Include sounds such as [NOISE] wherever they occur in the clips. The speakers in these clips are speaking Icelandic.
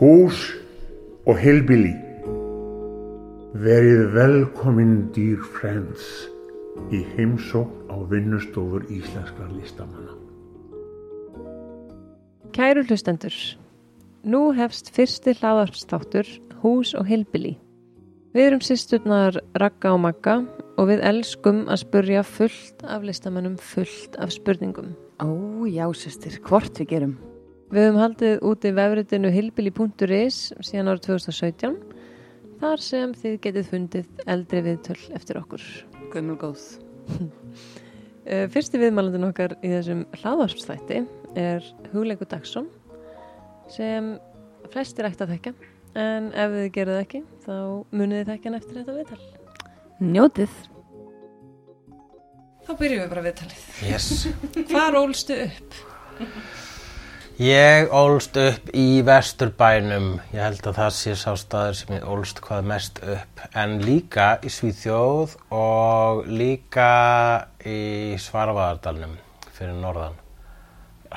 Hús og Hillbilly. Verið velkomin dýr friends í heimsókn á vinnustofur íslenskra listamanna. Kæru hlustendur, nú hefst fyrsti hlaðarpstáttur Hús og Hillbilly. Við erum sýsturnar Ragga og Magga og við elskum að spurja fullt af listamannum fullt af spurningum. Ó, já, sýstir, hvort við gerum. Við höfum haldið úti vefritinu hillbilly.is síðan árið 2017 þar sem þið getið fundið eldri viðtöl eftir okkur. Guðmul góð. [LAUGHS] Eh, Fyrsti viðmælandin okkar í þessum hlaðvarpstætti er Hugleikur Dagsson sem flestir ætti að þekka en ef þið gerðu það ekki þá munið þið þekka hann eftir þetta viðtal. Njótið. Þá byrjum við bara viðtalið. Yes. [LAUGHS] Hvar ólstu upp? [LAUGHS] Ég ólst upp í Vesturbænum, ég held að það sé sá staður sem ég ólst hvað mest upp, en líka í Svíþjóð og líka í Svarvaðardalnum fyrir norðan.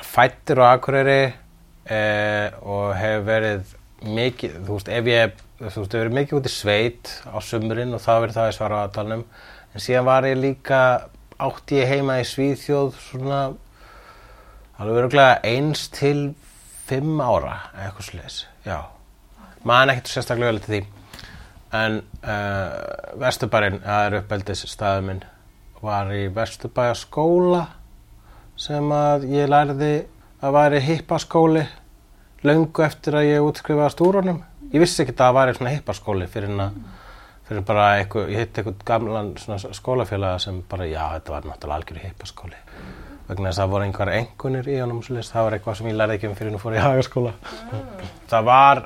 Fættur á Akureyri eh, og hefur verið mikið, þú veist, ef ég, þú veist, hefur verið mikið út í sveit á sumurinn og það verið það í Svarvaðardalnum, en síðan var ég líka, átti ég heima í Svíþjóð svona alveg öruglega eins til fimm ára eitthvað sliðis, já. Maður ekkert sérstaklega vel til því. En uh, Vesturbærin það er uppeldis staðu minn var í Vesturbæja skóla sem að ég lærði að væri hippaskóli löngu eftir að ég útskrifaði stúrunum ég vissi ekki að það væri svona hippaskóli fyrir, fyrir bara eitthvað, ég hitt eitthvað gamlan skólafélaga sem bara já þetta var náttúrulega algjör hippaskóli vegna þess að það voru einhver engunir í honum það var eitthvað sem ég lærði ekki um fyrir nú fór í hagaskóla mm. það var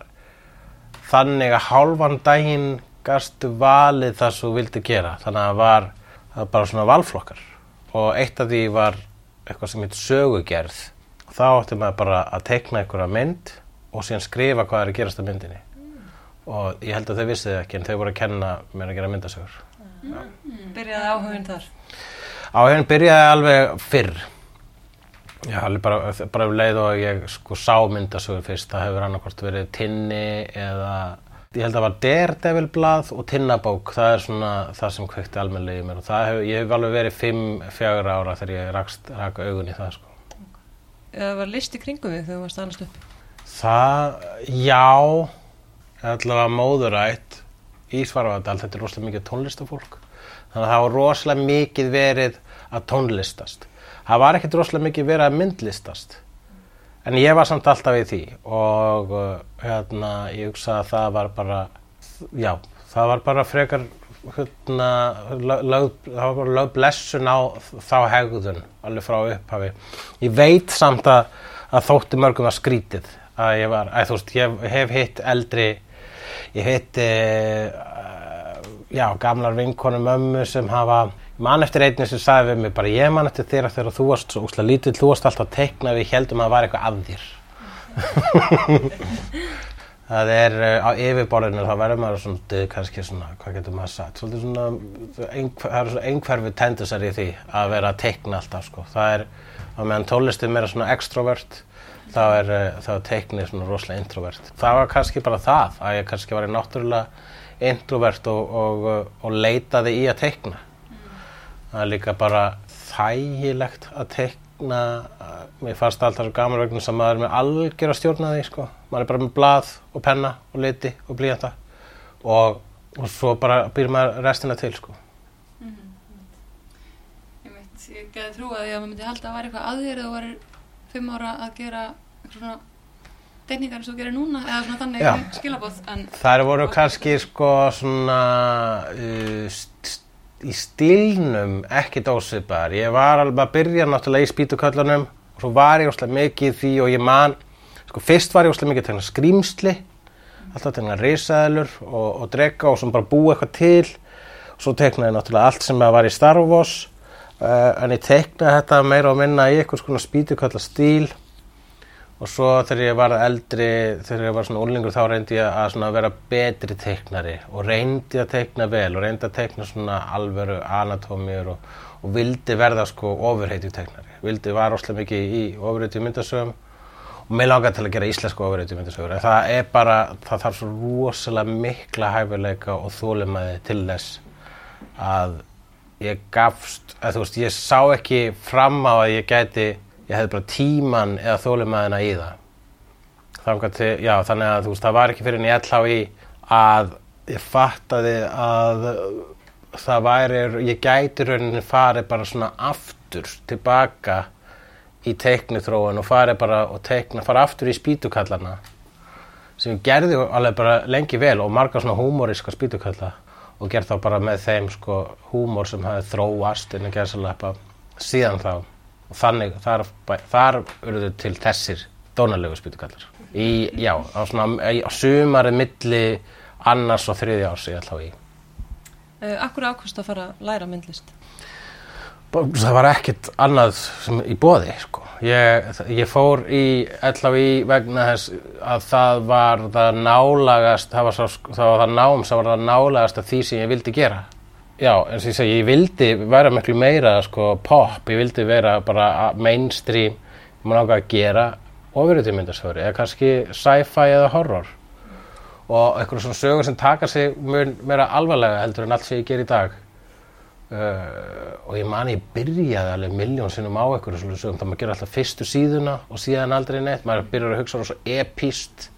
þannig að hálfan daginn gastu valið það sem þú vildi gera þannig að það var, það var bara svona valflokkar og eitt af því var eitthvað sem heit sögugerð þá ætti maður bara að teikna einhverja mynd og síðan skrifa hvað er að gerast á myndinni mm. og ég held að þau vissiði ekki en þau voru að kenna mér að gera myndasögur mm. Byrjaði áhugin þar? Áhugin byrjaði alveg fyrr. Já, bara, bara leið og ég sko sá myndasögur fyrst. Það hefur annarkort verið Tinni eða ég held að það var Daredevil blað og Tinnabók. Það er svona það sem kvekti almenlega í mér og hef, ég hef alveg verið 5-4 ára þegar ég rakst raka augun í það sko. Eða var listi kringum þig þegar þú varst aðnast upp? Það, já, allavega móðurætt í Svarvardal. Þetta er rosalega mikið tónlistafólk þannig að það var rosalega mikið verið að tónlistast. Það var ekkert rosalega mikið verið að myndlistast. En ég var samt alltaf í því og uh, hérna ég hugsa að það var bara já, það var bara frekar hérna, lög, það var bara lög blessun á þá hegðun alveg frá upphafi. Ég veit samt að, að þótti mörgum að skrítið að ég var, að þú veist, ég hef hitt eldri ég hitt já, gamlar vinkonum ömmu sem hafa mann eftir einni sem sagði við mig bara ég mann eftir þér að þegar þú varst svo úslega lítill þú varst alltaf að teikna við heldum að það var eitthvað af þér. [LAUGHS] Það er uh, á yfirborðinu þá verður maður svona kannski svona, hvað getur maður sagt? Svolítið svona einhver, einhverfi tendusar í því að vera að teikna alltaf sko, það er á meðan tólistið meira svona extrovert þá er, uh, þá er teiknið svona rosalega introvert. Það var kannski bara það að ég kannski var í náttúrulega introvert og, og, og leitaði í að teikna mm. það er líka bara þægilegt að teikna mér fannst alltaf svo gaman vegna sem maður er með algjör að stjórna því sko. maður er bara með blað og penna og liti og blíjanta og, og svo bara býr maður restina til sko. mm -hmm. Ég veit, ég geði trú að ég myndi halda að það var eitthvað eða það var fimm ára að gera eitthvað svona tekníkar sem þú gerir núna eða svona þannig skilabóð Það voru kannski sko svona uh, í stílnum ekki dósipar ég var alveg að byrja náttúrulega í spítuköllunum og svo var ég óslega mikið því og ég man sko fyrst var ég óslega mikið tegna skrýmsli alltaf tegna risaðilur og, og drega og svona bara búa eitthvað til. Og svo tegnaði náttúrulega allt sem var í Star Wars uh, en ég tegnaði þetta meira og minna í eitthvað svona spítuköllar stíl og svo þegar ég var eldri, þegar ég var svona úrlingur þá reyndi ég að vera betri teiknari og reyndi að teikna vel og reyndi að teikna svona alvöru anatómíur og, og vildi verða sko ofurheitjum teiknari, vildi var óslega mikið í ofurheitjum myndasögum. Og mér langar til að gera íslensku ofurhetjumyndasögur en það er bara, það þarf svo rosalega mikla hæfileika og þólimaði til þess að ég gafst, að þú veist, ég sá ekki fram á að ég gæti ég hefði bara tíman eða þólimaðina í það. Til, já, þannig að þú veist, það var ekki fyrir en ég ætla á í að ég fattaði að það væri, ég gæti rauninni farið bara svona aftur tilbaka í teiknithróun og farið bara og teikna, fara aftur í spýtukallana sem ég gerði alveg bara lengi vel og marga svona húmóriska spýtukalla og gerð þá bara með þeim sko húmór sem hafi þróast innan gerðsaleppa síðan þá og þannig þar, þar urðu til þessir dónalegu spýtukallar í, já, á svona í- á sumarið milli annars og þriði árs ég ætla á í Uh, akkur ákvæmst að fara að læra myndlist? Það var ekkert annað sem í boði sko. ég, ég fór í LHI vegna þess að það var það nálagast það var, svo, það var það nám sem var það nálagast af því sem ég vildi gera já, eins og ég segi, ég vildi vera miklu meira sko, pop, ég vildi vera bara mainstream, maður ákvað að gera ofurutýmyndasögur eða kannski sci-fi eða horror. Og eitthvað svona sögur sem taka sig mun meira alvarlega heldur en allt sem ég ger í dag. Uh, og ég man ég byrjaði alveg miljón sinnum á eitthvað svona sögum. Það maður gerir alltaf fyrstu síðuna og síðan aldrei neitt. Maður byrjar að hugsa svo epíst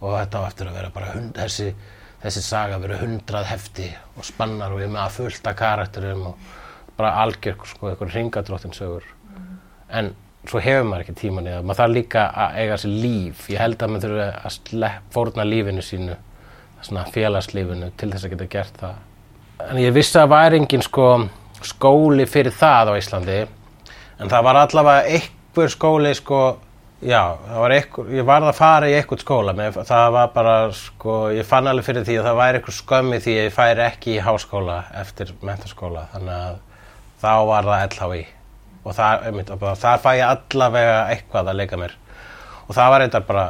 og þetta á eftir að vera bara hund, þessi, þessi saga vera hundrað hefti og spannar og ég er með að fullta karakterum og bara algjör sko eitthvað ringadróttin sögur. En svo hefur maður ekki tíman í það maður þarf líka að eiga sér líf. Ég held að maður þurfi að fórna lífinu sínu svona félagslífinu til þess að geta gert það. En ég vissi að væri engin sko skóli fyrir það á Íslandi. En það var allavega einhver skóli sko já, var einhver, ég varð að fara í einhvern skóla það var bara sko ég fann alveg fyrir því að það væri einhver skömmi því að ég færi ekki í háskóla eftir mentaskóla þannig að þá var það LHI og þar, einmitt, þar fæ ég allavega eitthvað að leika mér og það var eitthvað bara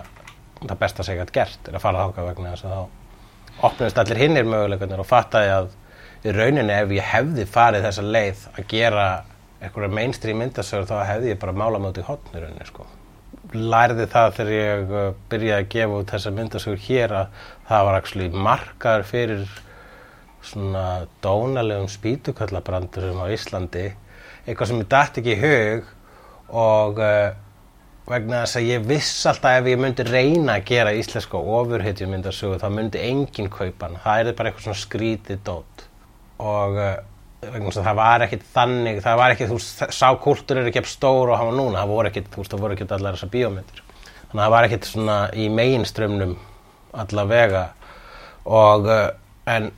það besta ég gætt gert er að fara þáka vegna þess að þá opnast allir hinnir möguleikarnir og fattaði að í rauninni ef ég hefði farið þessa leið að gera einhverja mainstream myndasögur þá hefði ég bara mála mjög í hotn í rauninni sko. Lærði það þegar ég uh, byrjaði að gefa út þessa myndasögur hér að það var actually markaður fyrir svona dónalegum spýtukallabrandurum á Íslandi. Eitthvað sem ég dætt ekki í hug og uh, vegna þess að ég viss alltaf ef ég myndi reyna að gera íslenska ofurhetjumyndasögu þá myndi enginn kaupa hann það er bara eitthvað svona skrítið dót. Og uh, það var ekkit þannig það var ekkit, þú veist, sá kultur er ekki upp stór og var núna, það voru ekkit, þú veist, það voru ekkit allar þessar bíómyndir. Þannig að það var ekkit svona í meginströmmnum allavega. Og uh, en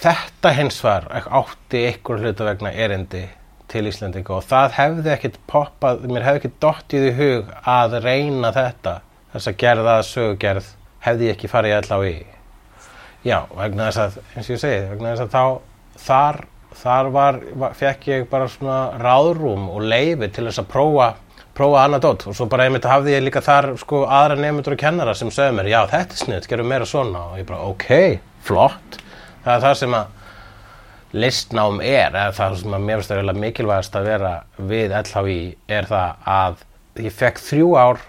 þetta hins var átti ykkur hluta vegna erindi til Íslandinga og það hefði ekkit poppað, mér hefði ekkit dottið í hug að reyna þetta þess að gerða að sögugerð hefði ekki farið allá í já, vegna þess að, eins og ég segi vegna þess að þá, þar þar var, var fekk ég bara svona ráðrúm og leifi til þess að prófa prófa annað dót og svo bara einmitt hafði ég líka þar sko aðra nefndur og kennara sem sögðu mér, já þetta er sniðt, gerum meira svona. Og ég bara, ok, flott. Það er það sem að listnám er, eða það sem að mér finnst það mikilvægast að vera við LHI er það að ég fekk þrjú ár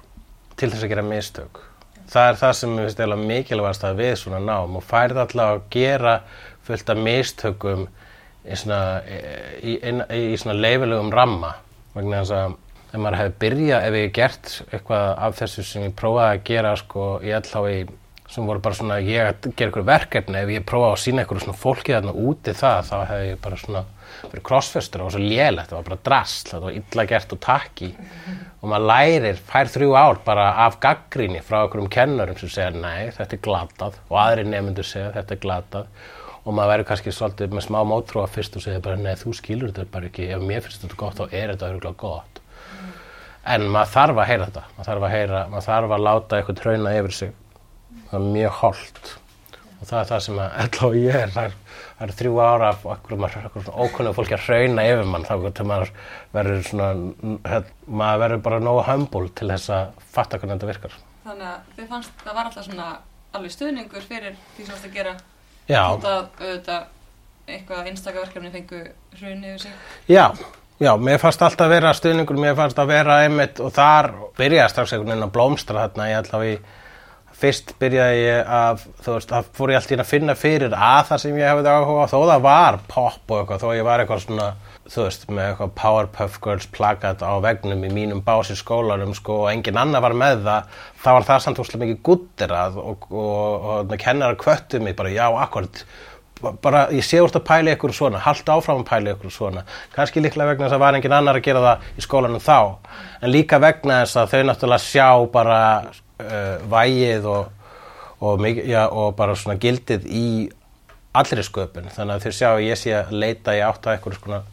til þess að gera mistök. Það er það sem mér finnst mikilvægast að við svona nám og færði alltaf að gera fullt af mistökum í svona, í, í, í, svona leifilegum ramma vegna þess að ef maður hefði byrjað, ef ég gert eitthvað af þessu sem ég prófaði að gera sko í LHI sem voru bara svona ég að gera ykkur verkefni ef ég prófa að sína ykkur svona fólki þarna úti það þá hefði ég bara svona verið crossfestur og svo lélegt, það var bara drasl það var illa gert og takki og maður lærir, fær þrjú ár bara af gaggrinni frá einhverjum kennurum sem segja nei, þetta er glatað. Og aðri nefndur segja þetta er glatað og maður verður kannski svolítið með smá mótrúa fyrst og segja bara nei, þú skilur þetta bara ekki. Ef mér finnst þetta gott þá er þetta örgulega gott. En maður þarf að heyra þetta. Maður þarf að heyra, maður þarf að láta eitthvað trauna yfir sig. Það er mjög holdt og það er það sem að [LAUGHS] og ég er það er, það er þrjú ára af okkur, okkur ókunnu fólki að hrauna yfir mann. Þá maður verður svona hef, maður verður bara nógu humble til þess að fatta hvernig þetta virkar. Þannig að þið fannst, það var alltaf svona alveg stuðningur fyrir því sem varst að gera Auðvitað eitthvað einstaka verkefni fengu hrun yfir sig. Já Já, mér fannst alltaf vera stuðningur, mér fannst að vera einmitt og þar byrjaði strax einhvern veginn að blómstra þarna, ég að ég, fyrst byrjaði ég að, þú veist, það fór ég alltaf inn að finna fyrir að það sem ég hefði áhuga á, þó það var pop og eitthvað, þó ég var eitthvað svona, þú veist, með eitthvað Powerpuff Girls plakat á vegnum í mínum bás í skólanum, sko, og engin annar var með það, þá var það samt úrslega mikið gutterað og, og, og, og með kennarar kvöttu mig bara, já, akkurat, bara ég sé úr að pæla ykkur svona, halda áfram að pæla ykkur svona. Kannski líklega vegna þess að var engin annar að gera það í skólanum þá. En líka vegna þess að þau náttúrulega sjá bara uh, vægið já, og bara svona gildið í allri sköpun. Þannig að þau sjá að ég sé að leita í átt að ykkur svona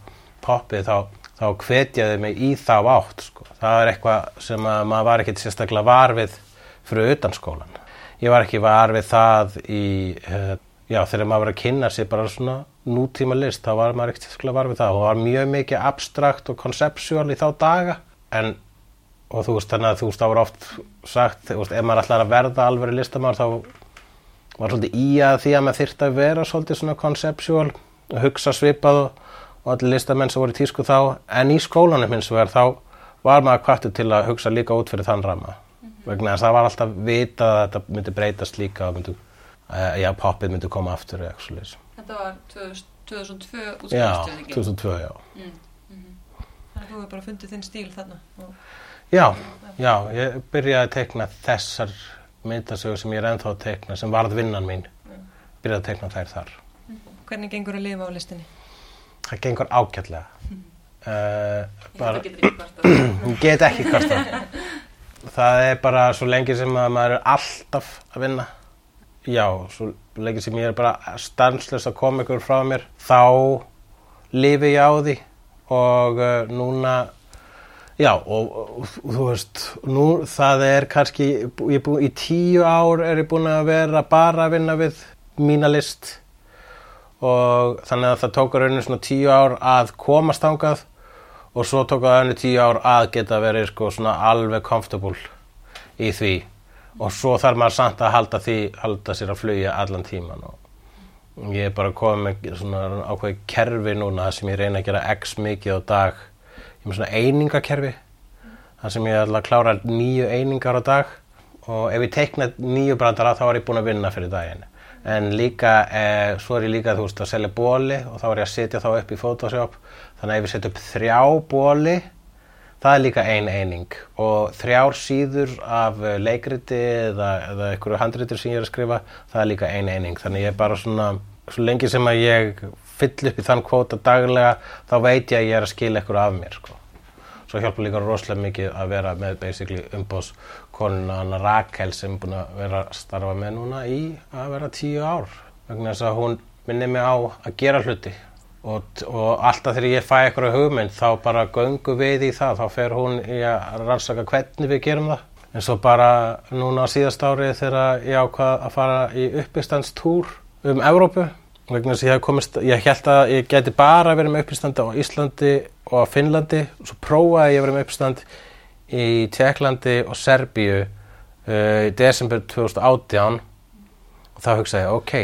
poppið þá, þá hvetjaði mig í þá átt sko. það er eitthvað sem að maður var ekkit sérstaklega var við fyrir utan skólan ég var ekki var við það í uh, já, þegar maður var að kynna sér bara svona nútíma list, þá var maður ekkert sérstaklega var við það. Og var mjög mikið abstrakt og konceptuál í þá daga. En og þú veist þannig að þú veist þá var oft sagt, þú veist, ef maður ætlar að verða alveg listamár þá var svolítið í að því að maður þyrfti að vera svolítið svona konceptuál og hugsa svipað og, og allir listamenn sem voru í tísku þá en í skólanum hins vegar þá var maður kvartur til að hugsa líka út fyrir þann ramma vegna þess að það var alltaf vitað að þetta myndi breytast líka og myndi, uh, já, poppið myndi koma aftur eða eitthvað svoleiðis. Þetta var 2000 2002 Já, útskrifastu, ekki? 2002, já. Þannig að þú hefur bara fundið þinn stíl þarna. Og, Já, já, ég byrjaði að teikna þessar myndasögur sem ég er ennþá að teikna, sem varð vinnan mín. Byrjaði að teikna þær þar. hvernig gengur að lifa á listinni? Það gengur ágætlega. Uh, bara, ég get [CLEARS THROAT] ekki kvartað. Það er bara svo lengi sem að maður er alltaf að vinna. Já, svo lengi sem ég er bara stanslust að koma ykkur frá mér, þá lifi ég á því og uh, núna, já, og, og, og þú veist, nú það er kannski, ég er búin, í tíu ár er ég búin að vera bara að vinna við mína list og þannig að það tók að raunin svona tíu ár að komast þangað og svo tók að raunin tíu ár að geta verið sko svona alveg comfortable í því. Og svo þarf maður samt að halda því halda sér að flugja allan tíman og ég er bara komið með svona ákveði kerfi núna sem ég reyna að gera x mikið á dag. Ég er með svona einingakerfi þar sem ég ætla að klára nýju einingar á dag. Og ef ég teikna nýju brandara þá er ég búin að vinna fyrir daginn en líka, eh, svo er ég líka þú veist að selja bóli og þá er ég að setja þá upp í Photoshop. Þannig að ef ég setja upp þrjá bóli það er líka ein eining. Og þrjár síður af eh, leikriti eða, eða einhverju handritur sem ég er að skrifa það er líka ein eining. Þannig ég er bara svona svo lengi sem að ég fyll upp í þann kvóta daglega þá veit ég að ég er að skila einhverju af mér sko. svo hjálpa líka rosalega mikið að vera með basically umbós konuna Anna Rakel sem búin að vera að starfa með núna í að vera tíu ár. Vegna þess að hún minni mig á að gera hluti. Og, og alltaf þegar ég fæ eitthvað hugmynd þá bara göngu við í það. Þá fer hún í að rannsaka hvernig við gerum það. En svo bara núna síðast ári þegar ég ákvað að fara í uppistandstúr um Evrópu. Vegna þess að ég, komist, ég held að ég geti bara verið með uppistandi á Íslandi og á Finnlandi. Og svo prófaði ég vera með uppistand í Tjekklandi og Serbíu uh, í desember 2018 og þá hugsaði ég, ok,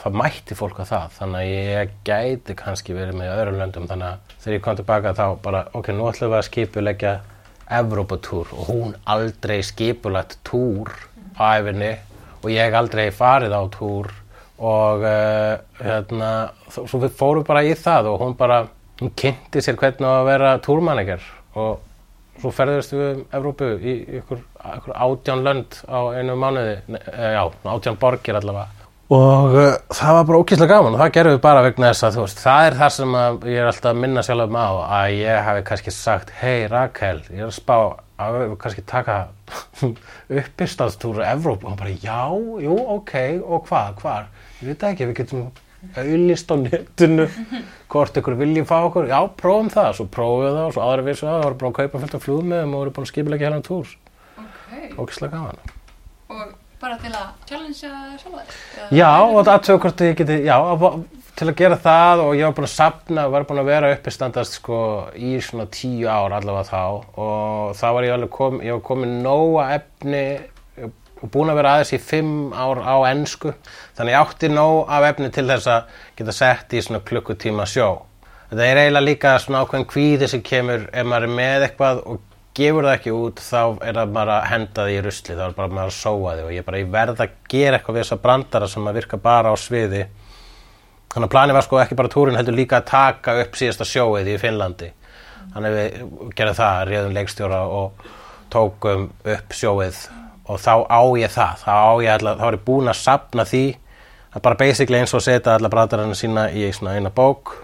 það mætti fólk að það, þannig að ég gæti kannski verið með öðrum löndum, þannig að þegar ég kom tilbaka þá bara, ok, nú ætlum við að skipuleggja Evrópatúr og hún aldrei skipulagt túr á æfinni og ég aldrei farið á túr og uh, hérna, svo við fórum bara í það og hún bara, hún kynnti sér hvernig að vera túrmanager og svo ferðist við um Evrópu í ykkur, ykkur átján lönd á einu mánuði, ne, eh, já, átján borgir allavega. Og uh, það var bara ókýrslega gaman og það gerðum við bara vegna þess að þú veist, það er það sem ég er alltaf að minna sjálf um á að ég hafi kannski sagt, hei Rakel, ég er að spá að við kannski taka [LAUGHS] uppistandstúru Evrópu og hún bara, já, jú, ok, og hvað, hvar? Ég veit ekki, við getum auðlist á netinu hvort ykkur viljið fá okkur, já, prófum það, svo prófum við það og svo aðra vissu það, það voru búin að kaupa fullt af flugmiðum og voru búin að skipilegja hérna túr, Ok. ókýrslega gaman. Og bara til að challengea sjálfa þér? Eða- Já, og það aðtöðu hvort ég geti, já, til að gera það og ég var búin að sapna, var búin að vera uppistandast sko í svona tíu ár allavega þá og þá var ég alveg kom, ég var komin nóga efni og búin að vera aðeins í fimm ár á ensku þannig ég átti nóg af efni til þess að geta sett í svona klukkutíma sjó Það er eiginlega líka svona ákveðin kvíði sem kemur ef maður er með eitthvað og gefur það ekki út þá er það bara að henda því í rusli, þá er bara maður að sóa því og ég bara ég verð að gera eitthvað við þessa brandara sem að virka bara á sviði. Þannig að planið var sko ekki bara túrin heldur líka að taka upp síðasta sjóið í Finnlandi. Þannig við gerðum það, réðum leikstjóra og tókum upp sjóið og þá á ég það, þá á ég alltaf, þá er ég búinn að sapna því það er bara basically eins og að setja alla brandarana sína í svona eina bók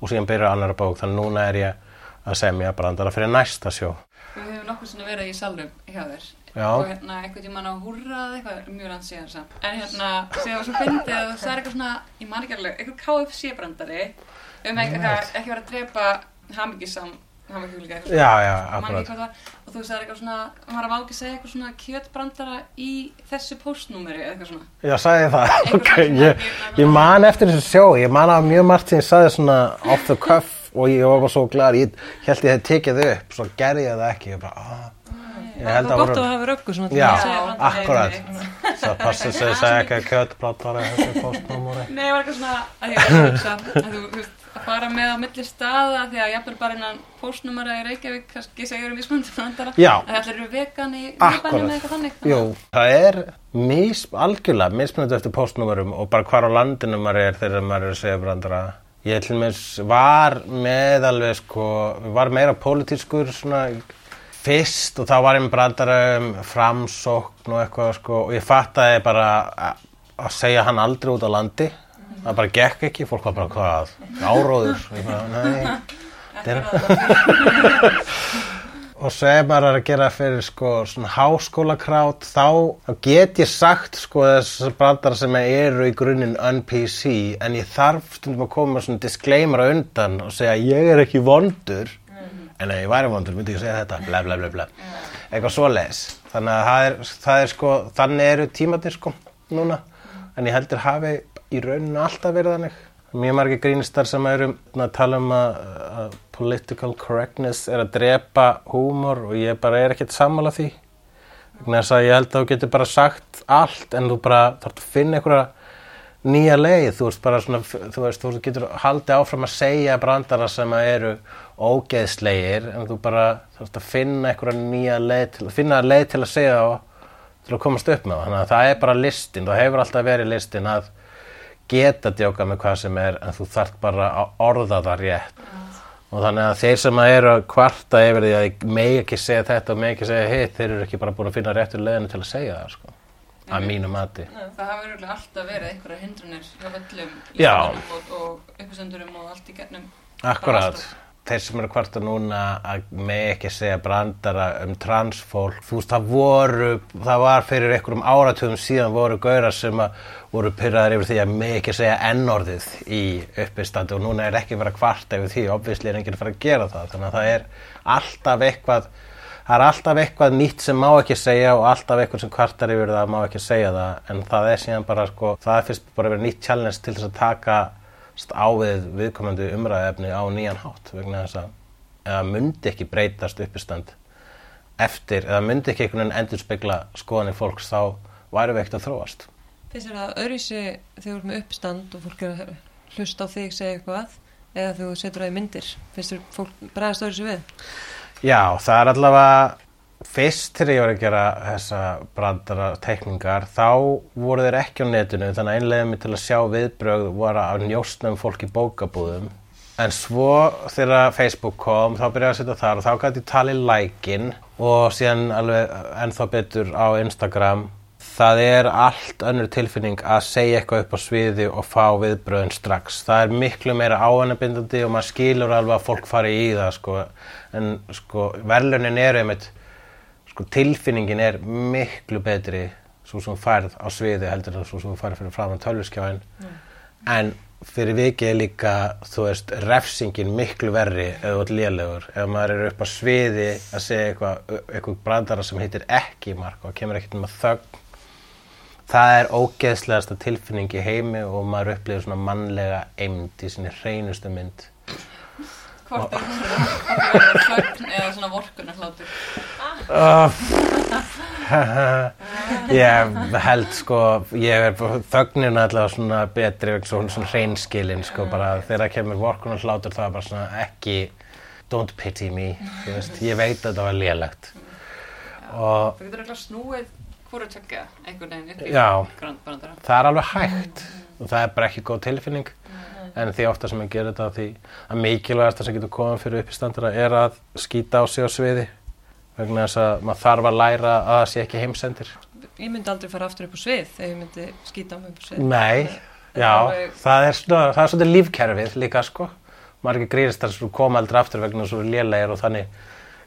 og síðan byrja annara bók, þannig núna er ég að semja brandara fyrir næsta sjó. Við höfum nokkuð sinni verið í salnum hjá þér. Já. og hérna einhvern tímann á húrra eða eitthvað mjög langt síðan samt. En hérna var svo fyndið að það er eitthvað svona ég man ekki alveg, eitthvað KFC brandari um eitthvað, ekki vera að drepa hamingisam hamingjúlíka eitthvað Já, já, akkurat. það var. og þú veist það er eitthvað svona maður var ekki að segja eitthvað svona kjötbrandara í þessu postnúmeri eða eitthvað svona Já, sagði ég það. Ok, ég, ég- ég man eftir þessu sjó, ég man að mjög margt sem ég sagði svona off the cuff og ég var bara svo glæður, ég held ég hef tekið upp, svo gerði ég það ekki, ég bara, ah. Ég held Það að var gott að hafa röggu svona til Já. að segja brandari akkurat. það að segja ekki að kjötbrand var þessu postnúmúri. Nei, ég var eitthvað svona að ég var að hugsa að þú, þú veist, að fara með á milli staða því að jafnvel bara innan postnúmera í Reykjavík kannski segjur um ísmöndu brandara Já. að allir eru vegan í miðbænum eða eitthvað þannig Jú, það er mis, algjörlega mismunandi eftir postnúmerum og bara hvar á landinu maður er þegar maður er að segja brandara. Ég til mér var með alveg sko, var meira pólitískur svona fyrst og þá var ég með brandara um framsókn og eitthvað sko og ég fattaði bara að segja hann aldrei út á landi. Það bara gekk ekki, fólk var bara hvað, áróður. [LAUGHS] [LAUGHS] Og svo ef maður er að gera fyrir sko svona háskólakrát þá, þá get ég sagt sko þessar brandara sem eru í grunninn un-PC en ég þarf stundum að koma svona disclaimer undan og segja ég er ekki vondur. En ef ég væri vondur myndi ég segja þetta bla bla bla bla. Eitthvað svoleiðis. Þannig að það er, það er sko þannig eru tímatir sko núna. En ég heldur hafi í rauninu alltaf verið þannig. Mjög margir grínistar sem eru að tala um að, að political correctness er að drepa húmor og ég bara er ekkert sammála því. Þess að ég held að þú getur bara sagt allt en þú bara þarf að finna einhverja nýja leið, þú veist bara svona, þú veist, þú getur haldið áfram að segja brandara sem eru ógeðslegir en þú bara þarf að finna einhverja nýja leið til, finna leið til að segja þá til að komast upp með það, þannig að það er bara listin, það hefur alltaf verið listin að geta djóka með hvað sem er en þú þarf bara að orða það rétt. Og þannig að þeir sem að eru að kvarta yfir því að ég megi ekki segja þetta og megi ekki segja hitt, þeir eru ekki bara búin að finna réttur leiðinu til að segja það sko, að mínu mati. Það hafa örugglega alltaf verið einhverja hindrunir hjá öllum Já. listamönnum og, og uppisendurum og allt í gennum Akkurat, þeir sem eru að kvarta núna að með ekki segja brandara um transfólk, þú veist það voru, það var fyrir einhverjum áratugum síðan voru gaurar sem voru pyrraðar yfir því að með ekki segja ennorðið í uppistandi og núna er ekki verið að kvarta yfir því, obvisli er enginn að fara að gera það, þannig að það er alltaf eitthvað, það er alltaf eitthvað nýtt sem má ekki segja og alltaf eitthvað sem kvartar yfir það má ekki segja það, en það er síðan bara sko, það er fyrst bara verið nýtt challenge til þess að taka st- á við viðkomandi umræðefni á nýjan hátt vegna þess að eða myndi ekki breytast uppistand eftir, eða myndi ekki einhvern veginn endur spekla skoðanir fólks þá væri við ekkert að þróast. Finnst þér það öðruvísi þegar þú ert með uppstand og fólk er að hlusta á þig segja eitthvað eða þú setur það í myndir finnst þér fólk bregðast öðruvísi við? Já, það er allavega fyrst þegar ég var að gera þessa brandara tekningar þá voru þeir ekki á netinu þannig að einlega mig til að sjá viðbrögð var að njóstna um fólk í bókabúðum en svo þegar Facebook kom þá byrjaði að setja þar og þá gæti ég talið lækin og síðan alveg ennþá betur á Instagram það er allt önnur tilfinning að segja eitthvað upp á sviði og fá viðbröðin strax. Það er miklu meira áhannabindandi og maður skilur alveg að fólk fari í það sko. En sko verðlunin er einmitt, sko tilfinningin er miklu betri svo sem þú færð á sviði heldur en svo sem þú færð fyrir framan tölvuskjáin. En fyrir vikið er líka, þú veist, refsingin miklu verri ef þú ert lélegur. Ef maður er upp á sviði að segja eitthvað, eitthvað brandara sem heitir ekki mark og kemur ekkert um að þögn það er ógeðslegasta tilfinning í heimi og maður upplifir svona mannlega eimd í sinni hreinustu mynd Hvort er það þögn eða svona vorkunar hlátur [LAUGHS] ég held sko ég er þögnin allavega svona betri svona, svona hreinskilin sko bara þegar kemur vorkunar hlátur það er bara svona ekki don't pity me veist, ég veit að það var lélegt. Og Þú getur eitthvað snúið hvort tökja einhvern veginn Já. það er alveg hægt. Og það er bara ekki góð tilfinning. En því ofta sem ég gerir þetta því að mikilvægast sem getur komið fyrir uppistandara er að skýta á sig á sviði vegna þess að maður þarf að læra að það sé ekki heimsendir. Ég myndi aldrei fara aftur upp á svið ef ég myndi skýta á mig upp á svið. Nei, er já, alveg- það er, svona, er lífkerfið líka sko. Margir grístar sem koma aldrei aftur vegna þess að svo lélegir og þannig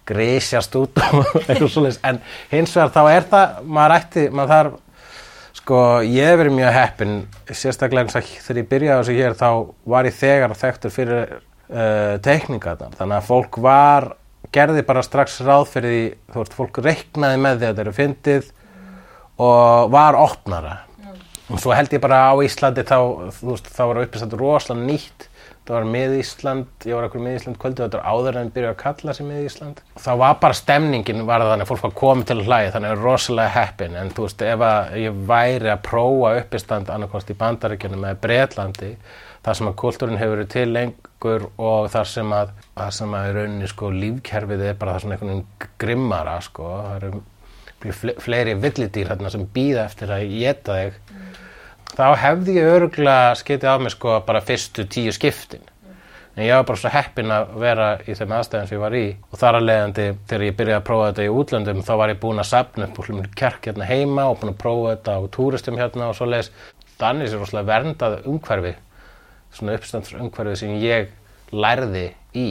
grísjast út [LAUGHS] en hins vegar þá er það, maður ætti, maður þarf sko, ég hef verið mjög heppin sérstaklega eins og þegar ég byrjaði þessu hér þá var ég þegar þekktur fyrir uh, teikningarnar. Þannig að fólk var, gerði bara strax ráð fyrir því, þú veist, fólk reiknaði með því að þetta eru fyndið og var opnara. Og svo held ég bara á Íslandi þá, þú veist, þá var uppistandur rosalega nýtt. Það var mið Ísland, ég var ekkur mið Ísland kvöldu þetta var áður en byrjuði að kalla sig mið Ísland þá var bara stemningin var þannig að fólk var komið til hlæja þannig að rosalega heppin. En þú veist ef að ég væri að prófa uppistand annarkost í Bandaríkjunum eða Bretlandi þar sem að kultúrin hefur verið til lengur og þar sem að þar sem að í rauninni sko lífkerfið er bara það svona einhvern veginn grimmara sko. Það eru fle- fleiri villidýr hérna sem býða eftir að geta þig. Þá hefði ég örgulega skitið af mig sko bara fyrstu tíu skiptin. En ég var bara svo heppinn að vera í þeim aðstæðum sem ég var í. Og þar að leiðandi þegar ég byrjaði að prófa þetta í útlöndum þá var ég búinn að safna upp úr kjark hérna heima og búinn að prófa þetta á túristum hérna og svo leiðis þannig sér rosalega verndað umhverfi svona uppstands umhverfi sem ég lærði í.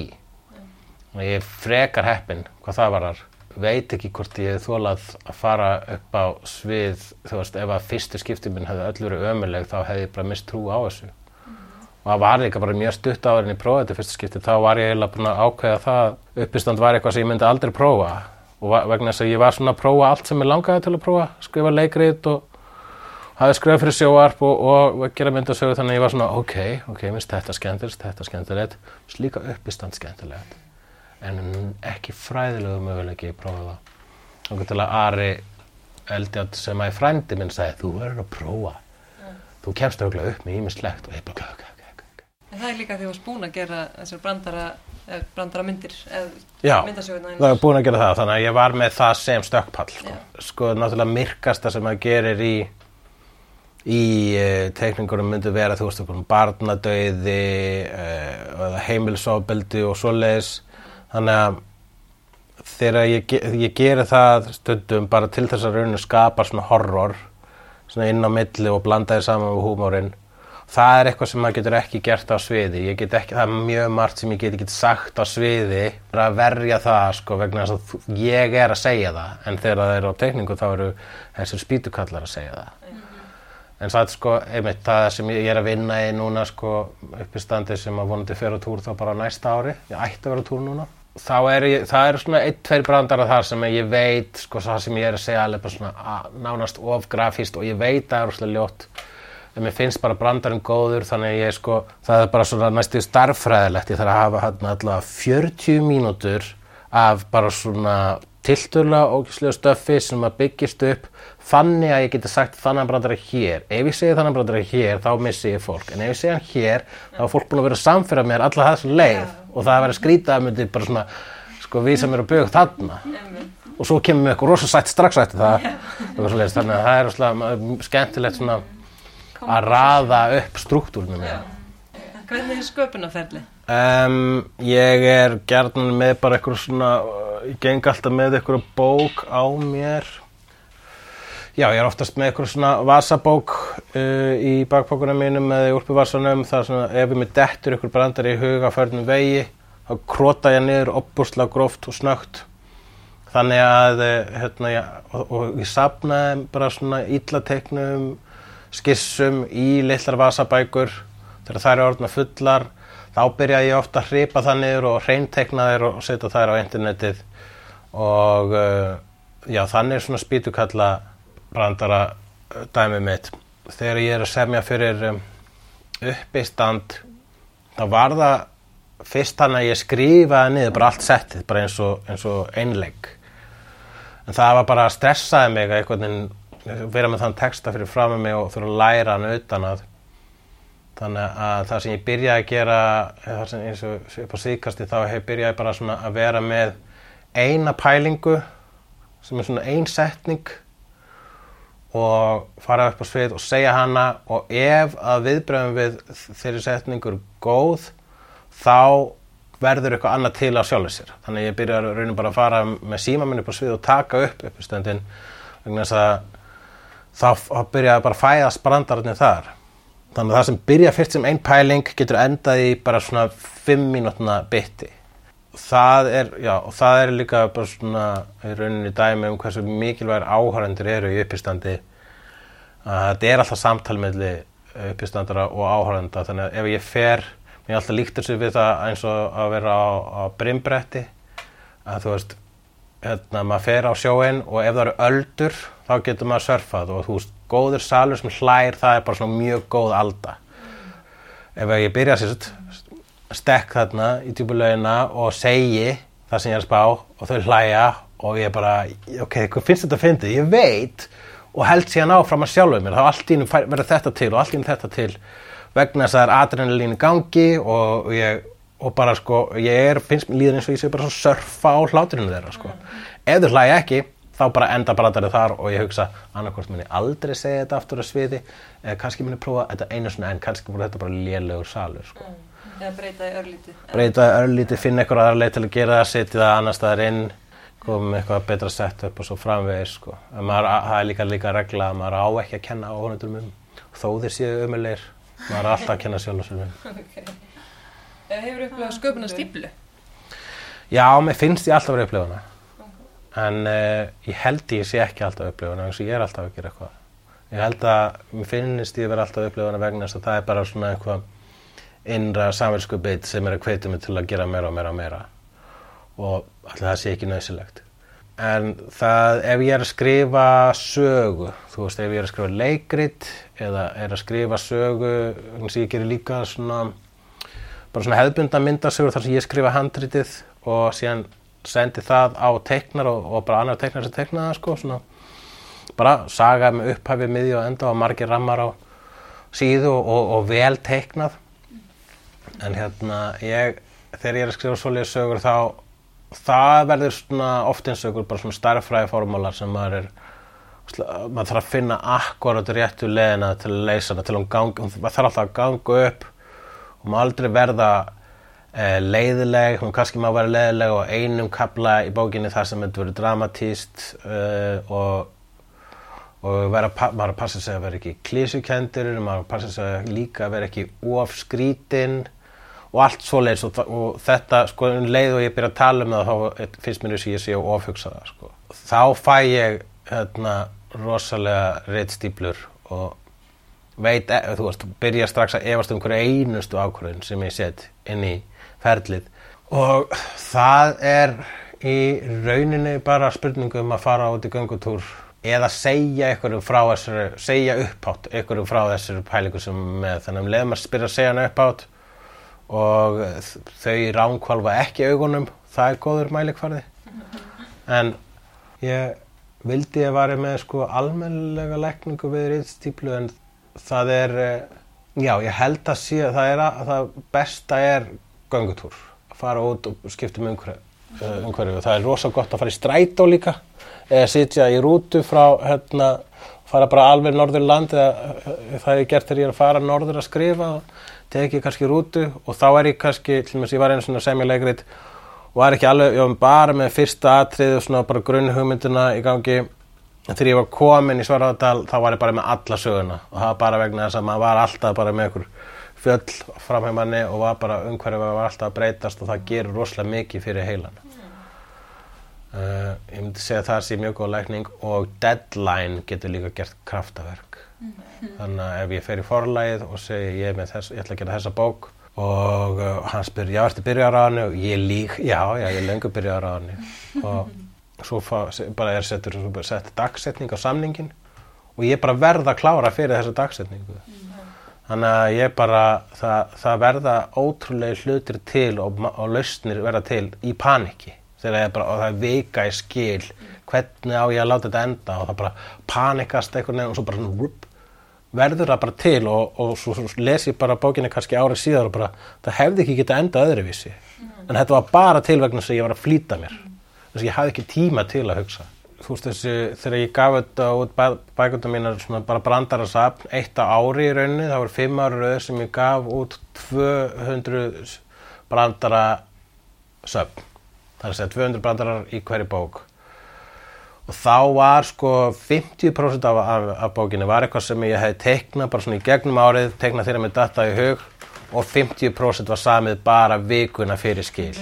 Og ég frekar heppinn hvað það varar veit ekki hvort ég þólað að fara upp á svið þú veist, ef að fyrstu skipti minn hefði öll verið ömuleg þá hefði ég bara mist trú á þessu. Og það var líka bara mjög stutt áður en ég prófaði þetta fyrstu skipti. Þá var ég eiginlega búin að ákveða það uppistand var eitthvað sem ég myndi aldrei prófa. Og vegna þess að ég var svona að prófa allt sem ég langaði til að prófa skrifa leikrit og hafði skrifað fyrir sjóarp og, og, og gera myndasögu þannig að ég var svona ok, ok, minnst þetta skemmtilegt, þetta skemmtilegt. Minnst líka uppistand skemmtilegt en ekki fræðilegu möguleiki ég prófa. Það og til að Ari Eldjátt sem að frændi minn sagði þú verður að prófa. Þú kemst auðvitað upp með ímislegt og ég bara ok, ok, ok, En það er líka því að þú varst búin að gera þessar brandara, eh, brandara myndir eða Já, það er búin að gera það þannig að ég var með það sem stökkpall sko, sko náttúrulega myrkasta sem maður gerir í í uh, teikningunum myndi vera þú veist okkur barnadauði uh, eða heimilsofbeldi og svoleiðis. Þannig að þegar ég, ég geri það stundum bara til þess að rauninu skapar svona horror svona inn á milli og blanda þið saman með húmórin. Það er eitthvað sem maður getur ekki gert á sviði. Ekki, það er mjög margt sem ég get ekki sagt á sviði að verja það sko vegna þess að ég er að segja það. En þegar það er á teikningu þá eru þessir spýtukallar að segja það en það sko, einmitt það sem ég er að vinna í núna sko uppi standi sem að vonandi fyrir á túr þá bara næsta ári. Ég ætti að vera á túr núna. Er ég, það eru svona ein, tveir brandara þar sem ég veit sko það sem ég er að segja alveg bara svona að, nánast of grafíst og ég veit að það er rosalega ljótt. En mér finnst bara brandarinn góður þannig að ég sko, það er bara svona næstu starffræðilegt, ég þarf að hafa hann allavega 40 mínútur af bara svona tilturlega ógæslega stöffi sem að byggist upp þannig að ég geti sagt þannig brandara hér. Ef ég segi þannig brandara hér þá missi ég fólk. En ef ég segi hann hér þá er fólk búin að vera að samfæra mér alla þessu leið. Og það að vera skrítið að myndi bara svona sko vísa mér á bög þarna. Og svo kemur mér eitthvað rosa sætt strax eftir það. Svoleiðis. þannig að það er rosalega skemmtilegt svona að raða upp struktúrnum Hvernig er sköpunarferli? Um, ég er gjarnan með bara eitthvað svona, ég geng alltaf með eitthvað bók á mér. Já, ég er oftast með eitthvað svona vasabók uh, í bakbókunum mínum eða í úlpuvarsanum. Það er svona, ef ég með dettur eitthvað brandar í huga förnum vegi, þá krota ég niður opbúrslega gróft og snögt. Þannig að, eh, hérna, ég, og, og ég sapnaði bara svona illateknum, skissum í litlar vasabækur þegar þær eru orðna fullar þá byrja ég ofta að hripa það niður og hreintekna þær og setja þær á internetið. Og uh, já, þannig er svona spýtukalla brandara uh, dæmi mitt. Þegar ég er að semja fyrir um, uppistand þá var það fyrst þannig að ég skrifaði niður bara allt settið bara eins og, eins og einlegg en það var bara að stressaði mig að vera með þann texta fyrir fram með mig og þurfa að læra hann utan að þannig að það sem ég byrjaði að gera eins og upp á síðkasti þá hef byrjaði bara svona að vera með eina pælingu sem er svona ein setning og fara upp á svið og segja hana og ef að viðbröðum við þeirri setningur góð þá verður eitthvað annað til á sjálfur sér. Þannig að ég byrja að raunum bara að fara með síma minn upp á svið og taka upp uppstöndin vegna þess að þá byrjaði bara að fæðast brandararnir þar þannig að það sem byrja fyrst sem ein pæling getur endað í bara svona fimm mínútna bytti. Það er, já, og það er líka bara svona í rauninni dæmi um hversu mikilvægir áhörendur eru í uppistandi. Þetta er alltaf samtal melli uppistandara og áhörenda þannig að ef ég fer, mér er alltaf líkt þessu við það eins og að vera á, á brimbretti. Að þú veist hérna, maður fer á sjóin og ef það eru öldur þá getur maður surfað og þú veist, góður salur sem hlær það er bara svona mjög góð alda ef ég byrja sérst stekk þarna í djúbulauðina og segi það sem ég er að spá og þau hlæja og ég bara, ok, hvað finnst þetta að fyndi? Ég veit og held síðan áfram að sjálfu mér, þá allt í hennum verður þetta til og allt í hennum þetta til vegna þess að það er adrenalín í gangi og, ég, og bara sko, ég er, finnst mér líður eins og ég sé bara svo surfa á hláturinu þeirra sko. Ef þau hlæja ekki, þá bara enda brandarið þar og ég hugsa annarkvort muni aldrei segja þetta aftur að sviði eða kannski muni prófa þetta einu svona en kannski voru þetta bara lélegur salur sko Eða breyta í örlítið. breyta örlítið, finna eitthvað aðra leið til að gera það, setja það annar staðar inn, koma með eitthvað betra sett upp og svo framvegis sko. En maður, það er líka líka regla að maður á ekki að kenna áhundurum um, þó þeir séu umulegir, maður er alltaf að kenna sjálf um. [LAUGHS] Okay. Eða hefur upplegað sköpuna stíplu? Já, mér finnst ég alltaf að vera upplifuna, en uh, ég held ég sé ekki alltaf upplifuna, eins og ég er alltaf að gera eitthvað. Ég held að mér finnst ég vera alltaf upplifuna vegna þess að það er bara svona eitthvað innra samverðskupið sem er að hvetja mig til að gera meira og meira og meira og alltaf það sé ekki nöðsilegt en það ef ég er að skrifa sögu þú veist ef ég er að skrifa leikrit eða er að skrifa sögu þannig að ég gerir líka svona bara svona hefðbunda myndasögur þar sem ég skrifa handritið og síðan sendi það á teiknar og, og bara annar teiknar sem teikna það sko svona. Bara saga með upphæfi miði og enda og margir rammar á síðu og, og, og vel teiknað. En hérna ég þegar ég er að skrifa svoleiðis sögur þá það verður svona oft eins og ykkur bara svona starffræði fórmálar sem maður er maður þarf að finna akkurat réttu leðina til að leysa hana til að hún gangi, hún þarf alltaf að ganga upp og maður aldrei verða leiðileg, hún kannski má vera leiðileg og einum kabla í bókinni þar sem þetta verður dramatíst eh, og og vera, maður að passa sig að vera ekki klísukendur, maður að passa sig líka að vera ekki of skrítinn og allt svoleiðis og, og þetta sko um leið og ég byrja að tala um það þá finnst mér þess að ég sé að ofhugsa það sko. þá fæ ég hérna rosalega reitt stíplur og veit, e, þú veist, byrja strax að efast um hverju einustu ákvörðun sem ég set inn í ferlið. Og það er í rauninni bara spurningum að fara út í göngutúr eða segja einhverjum frá þessari, segja upphátt einhverjum frá þessari pælingu sem með þannig að leðum að spyrja að segja hann upphátt og þau ránkvalva ekki augunum, það er góður mælikvarði. En ég vildi að vara með sko almennilega lækningu við reyðstíplu en það er já, ég held að sé það er að það besta er göngutúr, að fara út og skipta um umhverju og það er rosa gott að fara í strætó líka eða sitja í rútu frá hérna, fara bara alveg norður land eða það er gert þegar ég er að fara norður að skrifa teki kannski rútu og þá er ég kannski, til og að ég var einu svona semjulegrið og var ekki alveg, ég var bara með fyrsta atrið og svona bara grunnhugmyndina í gangi. Þegar ég var komin í Svaráðardal þá var ég bara með alla söguna og það var bara vegna þess að maður var alltaf bara með einhver fjöll framheimanni og var bara umhverfið var alltaf að breytast og það gerur rosalega mikið fyrir heilan. Uh, ég myndi segja að það sé mjög góð lækning og deadline getur líka gert kraftaverk. Þannig að ef ég fer í forlægið og segi ég, þess, ég ætla að gera þessa bók og uh, hann spyr, já, ertu byrjar á hann og ég lík, já, já, ég lengur byrjar á hann og svo fá, bara er settur sett dagsetning á samningin og ég bara verða að klára fyrir þessa dagsetningu þannig að ég bara það, það verða ótrúlega hlutir til og, og lausnir verða til í paniki. Þegar ég bara, og það vika í skil hvernig á ég að láta þetta enda? Og það bara panikast einhvern veginn og svo bara rup, verður það bara til og, og svo, svo les ég bara bókinni kannski árið síðar og bara það hefði ekki getað endað öðruvísi. En þetta var bara til vegna að ég var að flýta mér. Þess að ég hafði ekki tíma til að hugsa þú veist þessi, þegar ég gaf þetta út bæ, bækundum mínar svona bara brandarasafn eitt á ári í rauninni, það voru fimm ári rauð sem ég gaf út 200 brandara söfn, það er að segja 200 brandarar í hverju bók. Og þá var sko 50% af, af, af bókinni var eitthvað sem ég hefði teiknað bara svona í gegnum árið, teiknað þeirra með data í hug og 50% var samið bara vikuna fyrir skil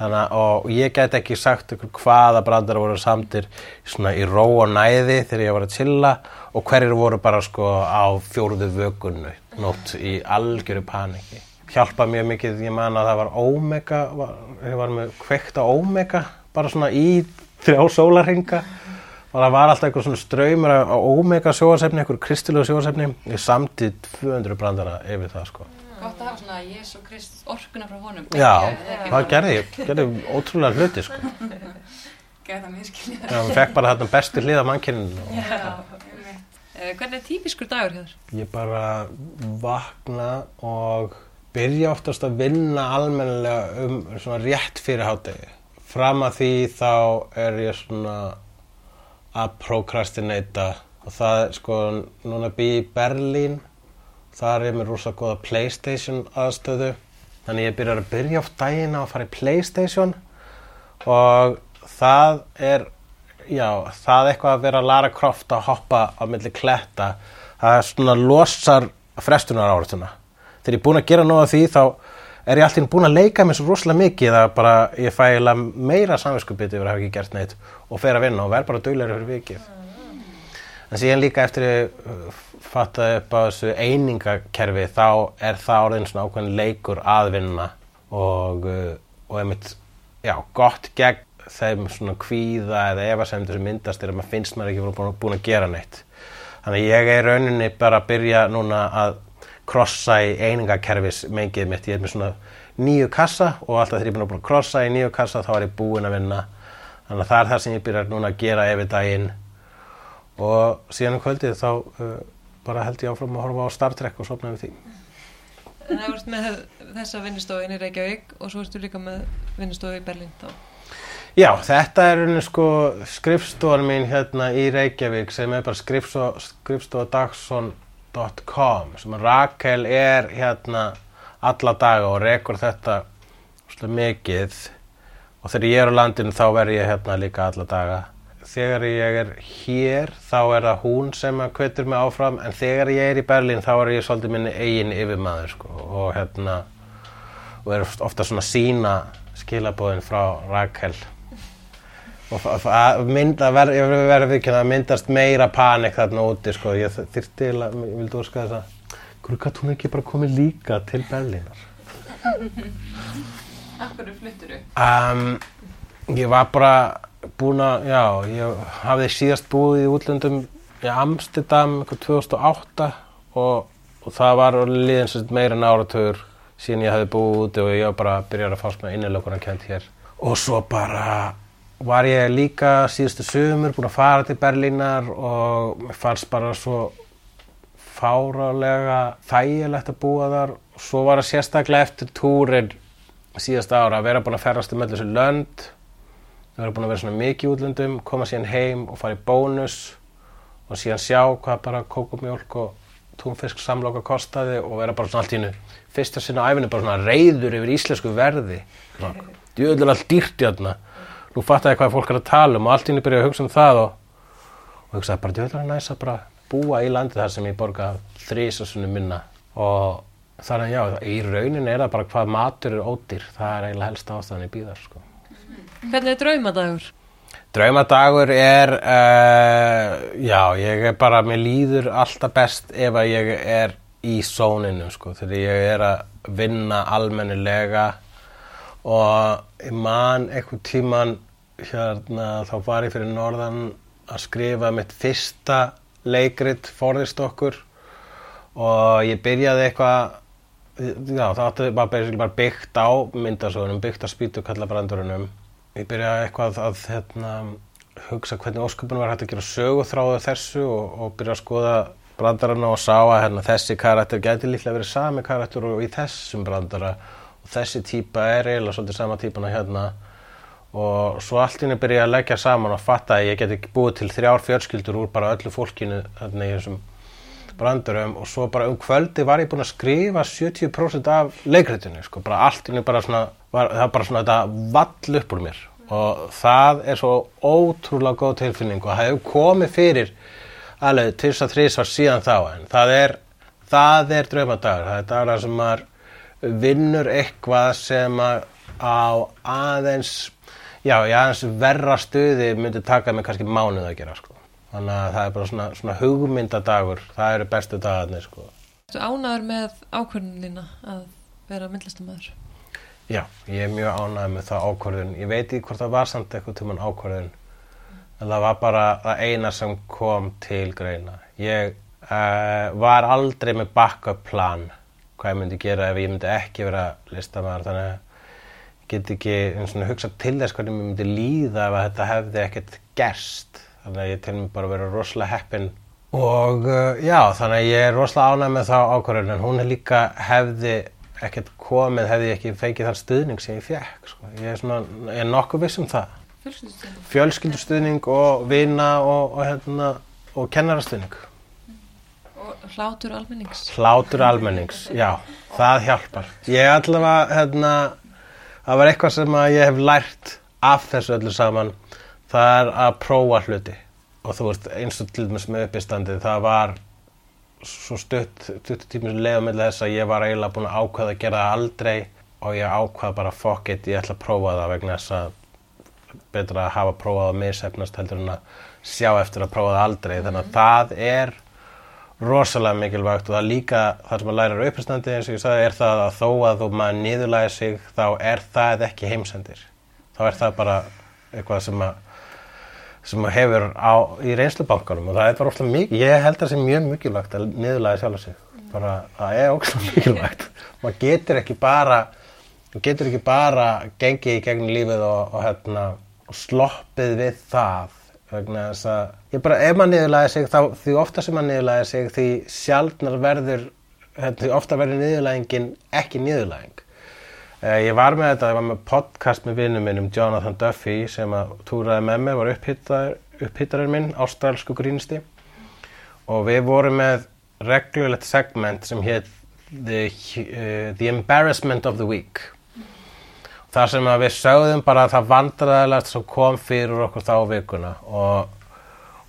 þannig að ég get ekki sagt ykkur hvaða brandar voru samtir svona í ró og næði þegar ég var að chilla og hverjir voru bara sko á fjóruðu vökunnu nótt í algjöru paniki. Hjálpa mjög mikið, ég man að það var Omega, var, ég var með kveikt á Omega, bara svona í þrjá sólarhinga og það var alltaf einhver svona ströymur á Omega sjóasefni, einhver kristilegu sjóasefni ég samti 200 brandara yfir það sko Gott að hafa svona Jésu Krist orkuna frá honum. Já, það gerði gerði ótrúlega hluti sko. [LAUGHS] Gæði það miskilja. Já, við fekk bara þarna bestu hlið af mannkyninu og Já. Eh, Hvernig er típiskur dagur hjá þér? ég bara vakna og byrja oftast að vinna almennilega um svona rétt fyrir hádegi. Fram að því þá er ég svona að prokrastinata og það sko, núna bý í Berlín, þar er mér rosa góða Playstation aðstöðu. Þannig ég byrjar að byrja oft daginn á að fara í Playstation og það er, já, það er eitthvað að vera Lara Croft að hoppa á milli kletta. Það er svona losar frestunar áratuna. Þegar ég er búinn að gera nóg af því þá er ég alltaf búinn að leika mér svo rosalega mikið að bara ég fæ meira samvinskupið yfir að hafa ekki gert neitt og fer að vinna og verð bara duglegur fyrir vikið. En síðan líka eftir uh, fattaði upp á þessu einingakerfi þá er það orðin svona ákveðin leikur að vinna og, uh, og einmitt, já, gott gegn þeim svona kvíða eða efasemdur sem myndast er að maður finnst maður ekki búin, búin að gera neitt. Þannig að ég er rauninni bara að byrja núna að krossa í einingakerfis mengið mitt. Ég er með svona nýju kassa og alltaf þegar ég er búin að krossa í nýju kassa þá er ég búin að vinna. Þannig að það er það sem ég byrjar núna að gera yfir daginn og síðan um kvöldið þá uh, bara held ég áfram að horfa á Star Trek og sopna við því. En það vart með þessa vinnustofu inn í Reykjavík og svo ertu líka með vinnustofu í Berlín þá. Já, þetta er rauninni sko skrifstofan mín hérna í Reykjavík sem er bara skrifstofa skrifstofadagsson.com sem Rakel er hérna alla daga og rekur þetta svolítið mikið og þegar ég er á landinu þá verð ég hérna líka alla daga. Þegar ég er hér þá er það hún sem að kvetur mig áfram en þegar ég er í Berlín þá er ég svolítið minni eigin yfirmaður sko og hérna og er ofta svona sína skilabóðin frá Rakel og að mynda, ver, ég verði að myndast meira panik þarna úti sko, ég þyrfti til að, ég vildi óska þess að hverju gæti hún ekki bara komið líka til Berlínar Akkur fluttur þú? um, ég var bara búin að, já, ég hafði síðast búið í útlöndum í Amsterdam eitthvað 2008 og, og það var sem sagt meira en áratögur síðan ég hafði búið úti og ég var bara að byrja að fást með innilökunar kent hér. Og svo bara var ég líka síðustu sömur búin að fara til Berlínar og mér fannst bara svo fárálega þægilegt að búa þar. Og svo var það sérstaklega eftir túrin síðasta ára að vera búin að ferðast um öllu þessu lönd vera búin að vera svona mikið útlöndum koma síðan heim og fara í bónus og síðan sjá hvað bara kókumjólk og túnfisk samloka kostaði og vera bara svona allt í hennu fyrsta sinna á æfinu bara svona reyður yfir íslensku verði. Djöðlega allt dýrt í þarna nú fattaði hvað fólk er að tala um og allt í henni byrjaði að hugsa um það og, og hugsaði bara djöðlega næst að bara búa í landi þar sem ég borga þrísasunum minna. Og þannig að já, í rauninni er það bara hvað matur er ódýr, það er eiginlega helst ástæðan í bíðar sko. Hvernig er draumadagur? Draumadagur er, uh, já, ég er bara, mér líður alltaf best ef að ég er í sóninu, sko, þegar ég er að vinna almennilega og ég man einhvern tíman, hérna, þá var ég fyrir norðan að skrifa mitt fyrsta leikrit, forðist okkur og ég byrjaði eitthvað, já, það átti bara, bara byggt á myndasögunum, byggt á spýtukallabrandurunum ég byrjaði eitthvað að hérna, hugsa hvernig ósköpunum var hægt að gera söguþráðu þessu og, og byrja að skoða brandarana og sá að hérna, þessi karakter gæti líklega verið sami karakter og í þessum brandara. Og þessi típa er eiginlega svolítið sama típana hérna. Og svo allt í henni byrja ég að leggja saman og fatta að ég get ekki búið til þrjár fjölskyldur úr bara öllu fólkinu hérna í þessum brandurum og svo bara um kvöldi var ég búinn að skrifa 70% af leikritinu sko, bara allt í henni bara svona var, það var bara svona þetta vall upp úr mér. Og það er svo ótrúlega góð tilfinning og það hefur komið fyrir alveg til þess að þrýs var síðan þá en það er, það er draumadagur, það er dagar sem maður vinnur eitthvað sem að á aðeins já, aðeins verra stuði myndi taka mig kannski mánuð að gera sko. Þannig að það er bara svona, svona hugmyndadagur, það eru bestu dagarnir sko. Þú ánaður með ákvörðunina að vera myndlistamæður? Já, ég er mjög ánægð með það ákvörðun. Ég veit ekki hvort það var samt eitthvað tíman ákvörðun. En það var bara það eina sem kom til greina. Ég uh, var aldrei með backup plan hvað ég myndi gera ef ég myndi ekki vera listamæður. Þannig að ég get ekki eins og hugsa til þess hvernig mér myndi líða ef þetta hefði ekkert gerst. Þannig að ég til mig bara vera rosalega heppin. Og uh, já, þannig að ég er rosalega ánægð með það ákvörðun. En hún er líka hefði ekkert komið hefði ég ekki feikið þann stuðning sem ég fekk sko. ég er, svona, ég er nokkuð viss um það Fjölskyldustuðning. fjölskyldustuðning og vina og, og, hérna, og kennarastuðning Og hlátur almennings? hlátur almennings, já, það hjálpar ég allavega hérna, það var eitthvað sem að ég hef lært af þessu öllu saman það er að prófa hluti. Og þú veist eins og til dæmis með uppistandið það var svo stutt, stutt sem leiða með þess að ég var eiginlega búin að ákveða að gera það aldrei og ég ákveða bara fuck it, ég ætla að prófa það vegna þess að betra að hafa prófað að misefnast heldur en að sjá eftir að prófa það aldrei. Þannig að það er rosalega mikilvægt og það líka það sem að læra uppistandi eins og ég sagði er það að þó að þú maður niðurlæði sig þá er það ekki heimsendir. Þá er það bara eitthvað sem að sem hefur á, í reynslubankanum og það er bara ofta mikið, ég held að það sé mjög mikilvægt að niðurlæði sjálf sig. Bara það er ógslag [LAUGHS] mikilvægt. Maður getur ekki bara maður getur ekki bara gengið í gegnum lífið og, og, hérna, sloppið við það vegna þess að ég bara, ef maður niðurlæði sig þá því ofta sem maður niðurlæði sig því sjálfnar verður hérna, því ofta verður niðurlæðingin ekki niðurlæðing Ég var með þetta, ég var með podcast með vinnum minn um Jonathan Duffy sem að túraði með mér, var upphittarinn minn, ástralsku grínisti og við vorum með reglulegt segment sem hétt the, uh, the Embarrassment of the Week. Þar sem að við sögðum bara að það vandræðilegt sem kom fyrir okkur þá vikuna. Og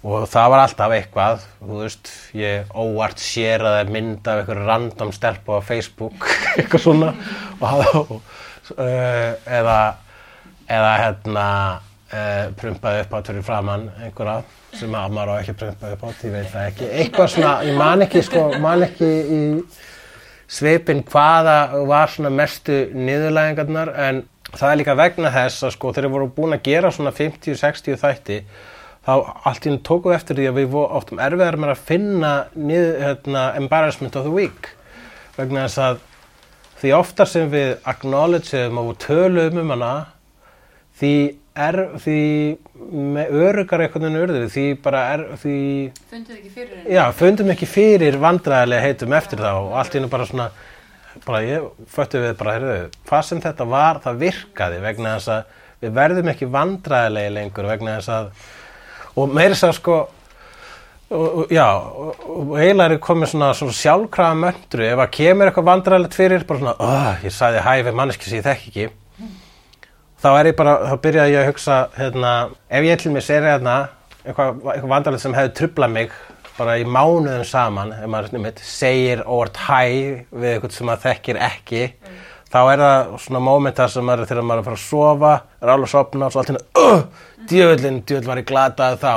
og það var alltaf eitthvað þú veist, ég óvart séraði mynd af einhverju random stelpu á Facebook, [LAUGHS] eitthvað svona. Og, uh, eða eða hérna uh, prumpaði upp á törri framann einhverja sem að maður á ekki prumpaði upp á ég veit það ekki, eitthvað svona ég man ekki sko, man ekki í svipin hvaða var svona mestu niðurlægingarnar en það er líka vegna þess að sko þeir eru voru búin að gera svona 50-60 þætti þá allt í henni tóku eftir því að við áttum erfiðar með að finna niður, hérna, embarrassment of the week. Vegna þess að því ofta sem við acknowledgeum og tölum um hana því er því með örugar einhvern veginn urður því bara er því Fundið ekki fyrir já, fundum ekki fyrir vandræðilega heitum eftir þá og allt í henni bara svona bara ég föttu við bara heyrðu, hvað sem þetta var það virkaði vegna þess að við verðum ekki vandræðilegi lengur vegna þess að og meiri að sko og, já, og, og eiginlega er komið svona, svona sjálfkrafa möndru ef að kemur eitthvað vandræðilegt fyrir bara svona, oh, ég sagði hæ við manneski sem ég þekk ekki. Þá er ég bara, þá byrjaði ég að hugsa hérna, ef ég til mig sér hérna eitthvað, eitthvað vandræðilegt sem hefði trublað mig bara í mánuðum saman ef maður nefnir, segir óvart hæ við eitthvað sem maður þekkir ekki þá er það svona mómenta sem maður þegar maður er að fara að sofa, er alveg að sopna og svo allt hérna, uh, djöfullin, djöfull var ég glataði þá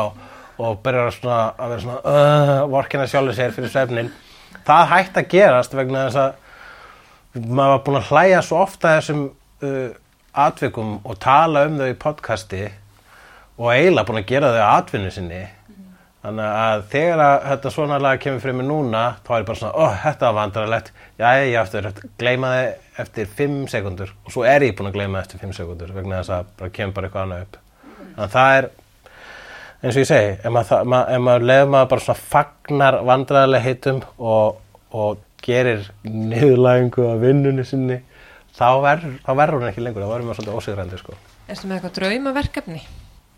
og byrjar að, svona, að vera svona, uh, vorkina sjálfur sér fyrir svefnin. Það hætti að gerast vegna þess að maður var búin að hlæja svo ofta þessum uh, atvikum og tala um þau í podcasti og eiginlega búin að gera þau atvinnu sinni. Þannig að þegar að þetta svona lag kemur fyrir mig núna, þá er ég bara svona, ó, þetta var vandrarlegt, já, ég aftur, gleyma þið eftir 5 sekundur og svo er ég búin að gleyma eftir 5 sekundur vegna þess að bara kemur bara eitthvað annað upp. Þannig að það er, eins og ég segi, ef maður, það- ma- ef maður lefur maður bara svona fagnar vandræðilega heitum og, og gerir niðurlægingu af vinnunni sinni, þá verður hún ekki lengur, þá verður maður svolítið ósigrandi sko. Erstu með eitthvað draumaverkefni?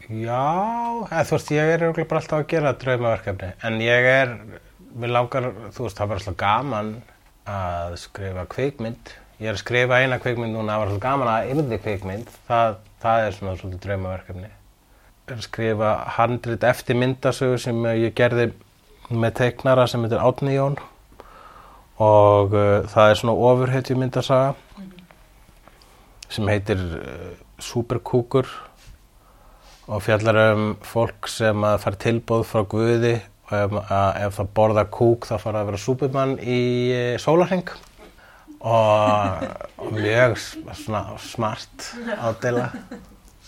Já, eða, þú veist, ég er örugglega bara alltaf að gera draumaverkefni, en ég er, við langar, þú veist, það var alltaf gaman að skrifa kvikmynd. Ég er að skrifa eina kvikmynd núna, það var alltaf gaman að yrði kvikmynd, það, það er svona svolítið draumaverkefni. Ég er að skrifa handrit eftir myndasögu sem ég gerði með teiknara sem heitir Átni Jón og uh, það er svona ofurhetju myndasaga sem heitir uh, Superkúkur og fjallar um fólk sem að fara tilbóð frá Guði og ef, að, ef það borða kúk þá fara að vera súpumann í e, sólarheng og, og mjög svona smart ádela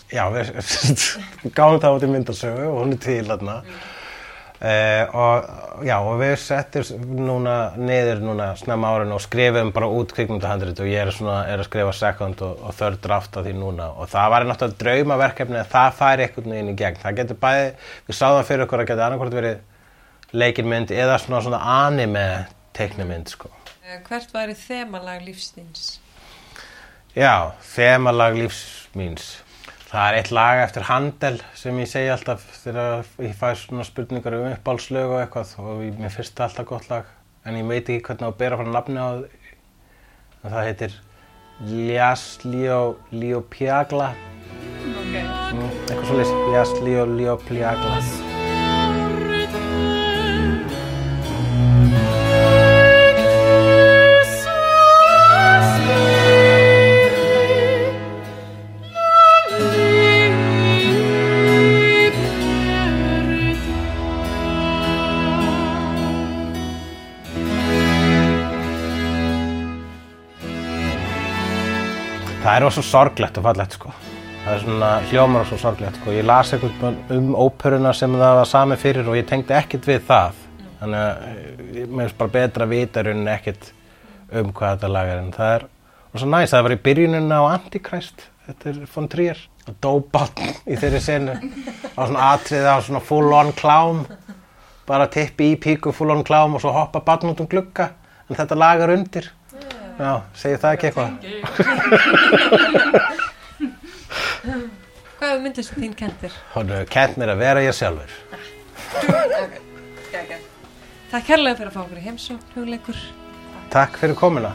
já, við [LAUGHS] gáum það út í myndasögu og hún er til þarna Uh, og já, og við settum núna niður núna snemma árinu og skrifum bara út kvikmyndahandrit og ég er, svona, er að skrifa second og, og third draft af því núna og það var náttúrulega draumaverkefni að það færi einhvern veginn í gegn það getur bæði, við sáðum fyrir okkur að geta annarkvort verið leikinmynd eða svona svona anime teiknumynd sko. Eh, Hvert væri þemalag lífsþins? Já, þemalag lífs míns. Það er eitt lag eftir Handel sem ég segi alltaf þegar ég fæ svona spurningar um uppáhaldslög og eitthvað og ég- mér finnst það alltaf gott lag en ég veit ekki hvernig á að bera frá nafni á. En það heitir Lias Leo Leo Piagla Ok. mm, eitthvað svolítið Lias Leo Leo Piagla Það er rosa sorglegt og fallegt sko. Það er svona hljómar og svo sorglegt sko. Ég las eitthvað um óperuna sem það var sami fyrir og ég tengdi ekkert við það. Þannig að eh, mér finnst bara betra að vita rauninni ekkert um hvað þetta lag er. En það er rosa næst. Það var í byrjunina á Antichrist. Þetta er von Trier. Og dó batn í þeirri senu. Á svona atrið á svona full on klám. Bara tippi í píku full on klám og svo hoppa batn út um glugga. En þetta lag er undir. Já, segir það ekki eitthvað? Hvað myndist þín kentir? Hún hefur kent mér að vera ég sjálfur. Takk kærlega fyrir að fá okkur í heimsókn, hugleikur. Takk fyrir komuna.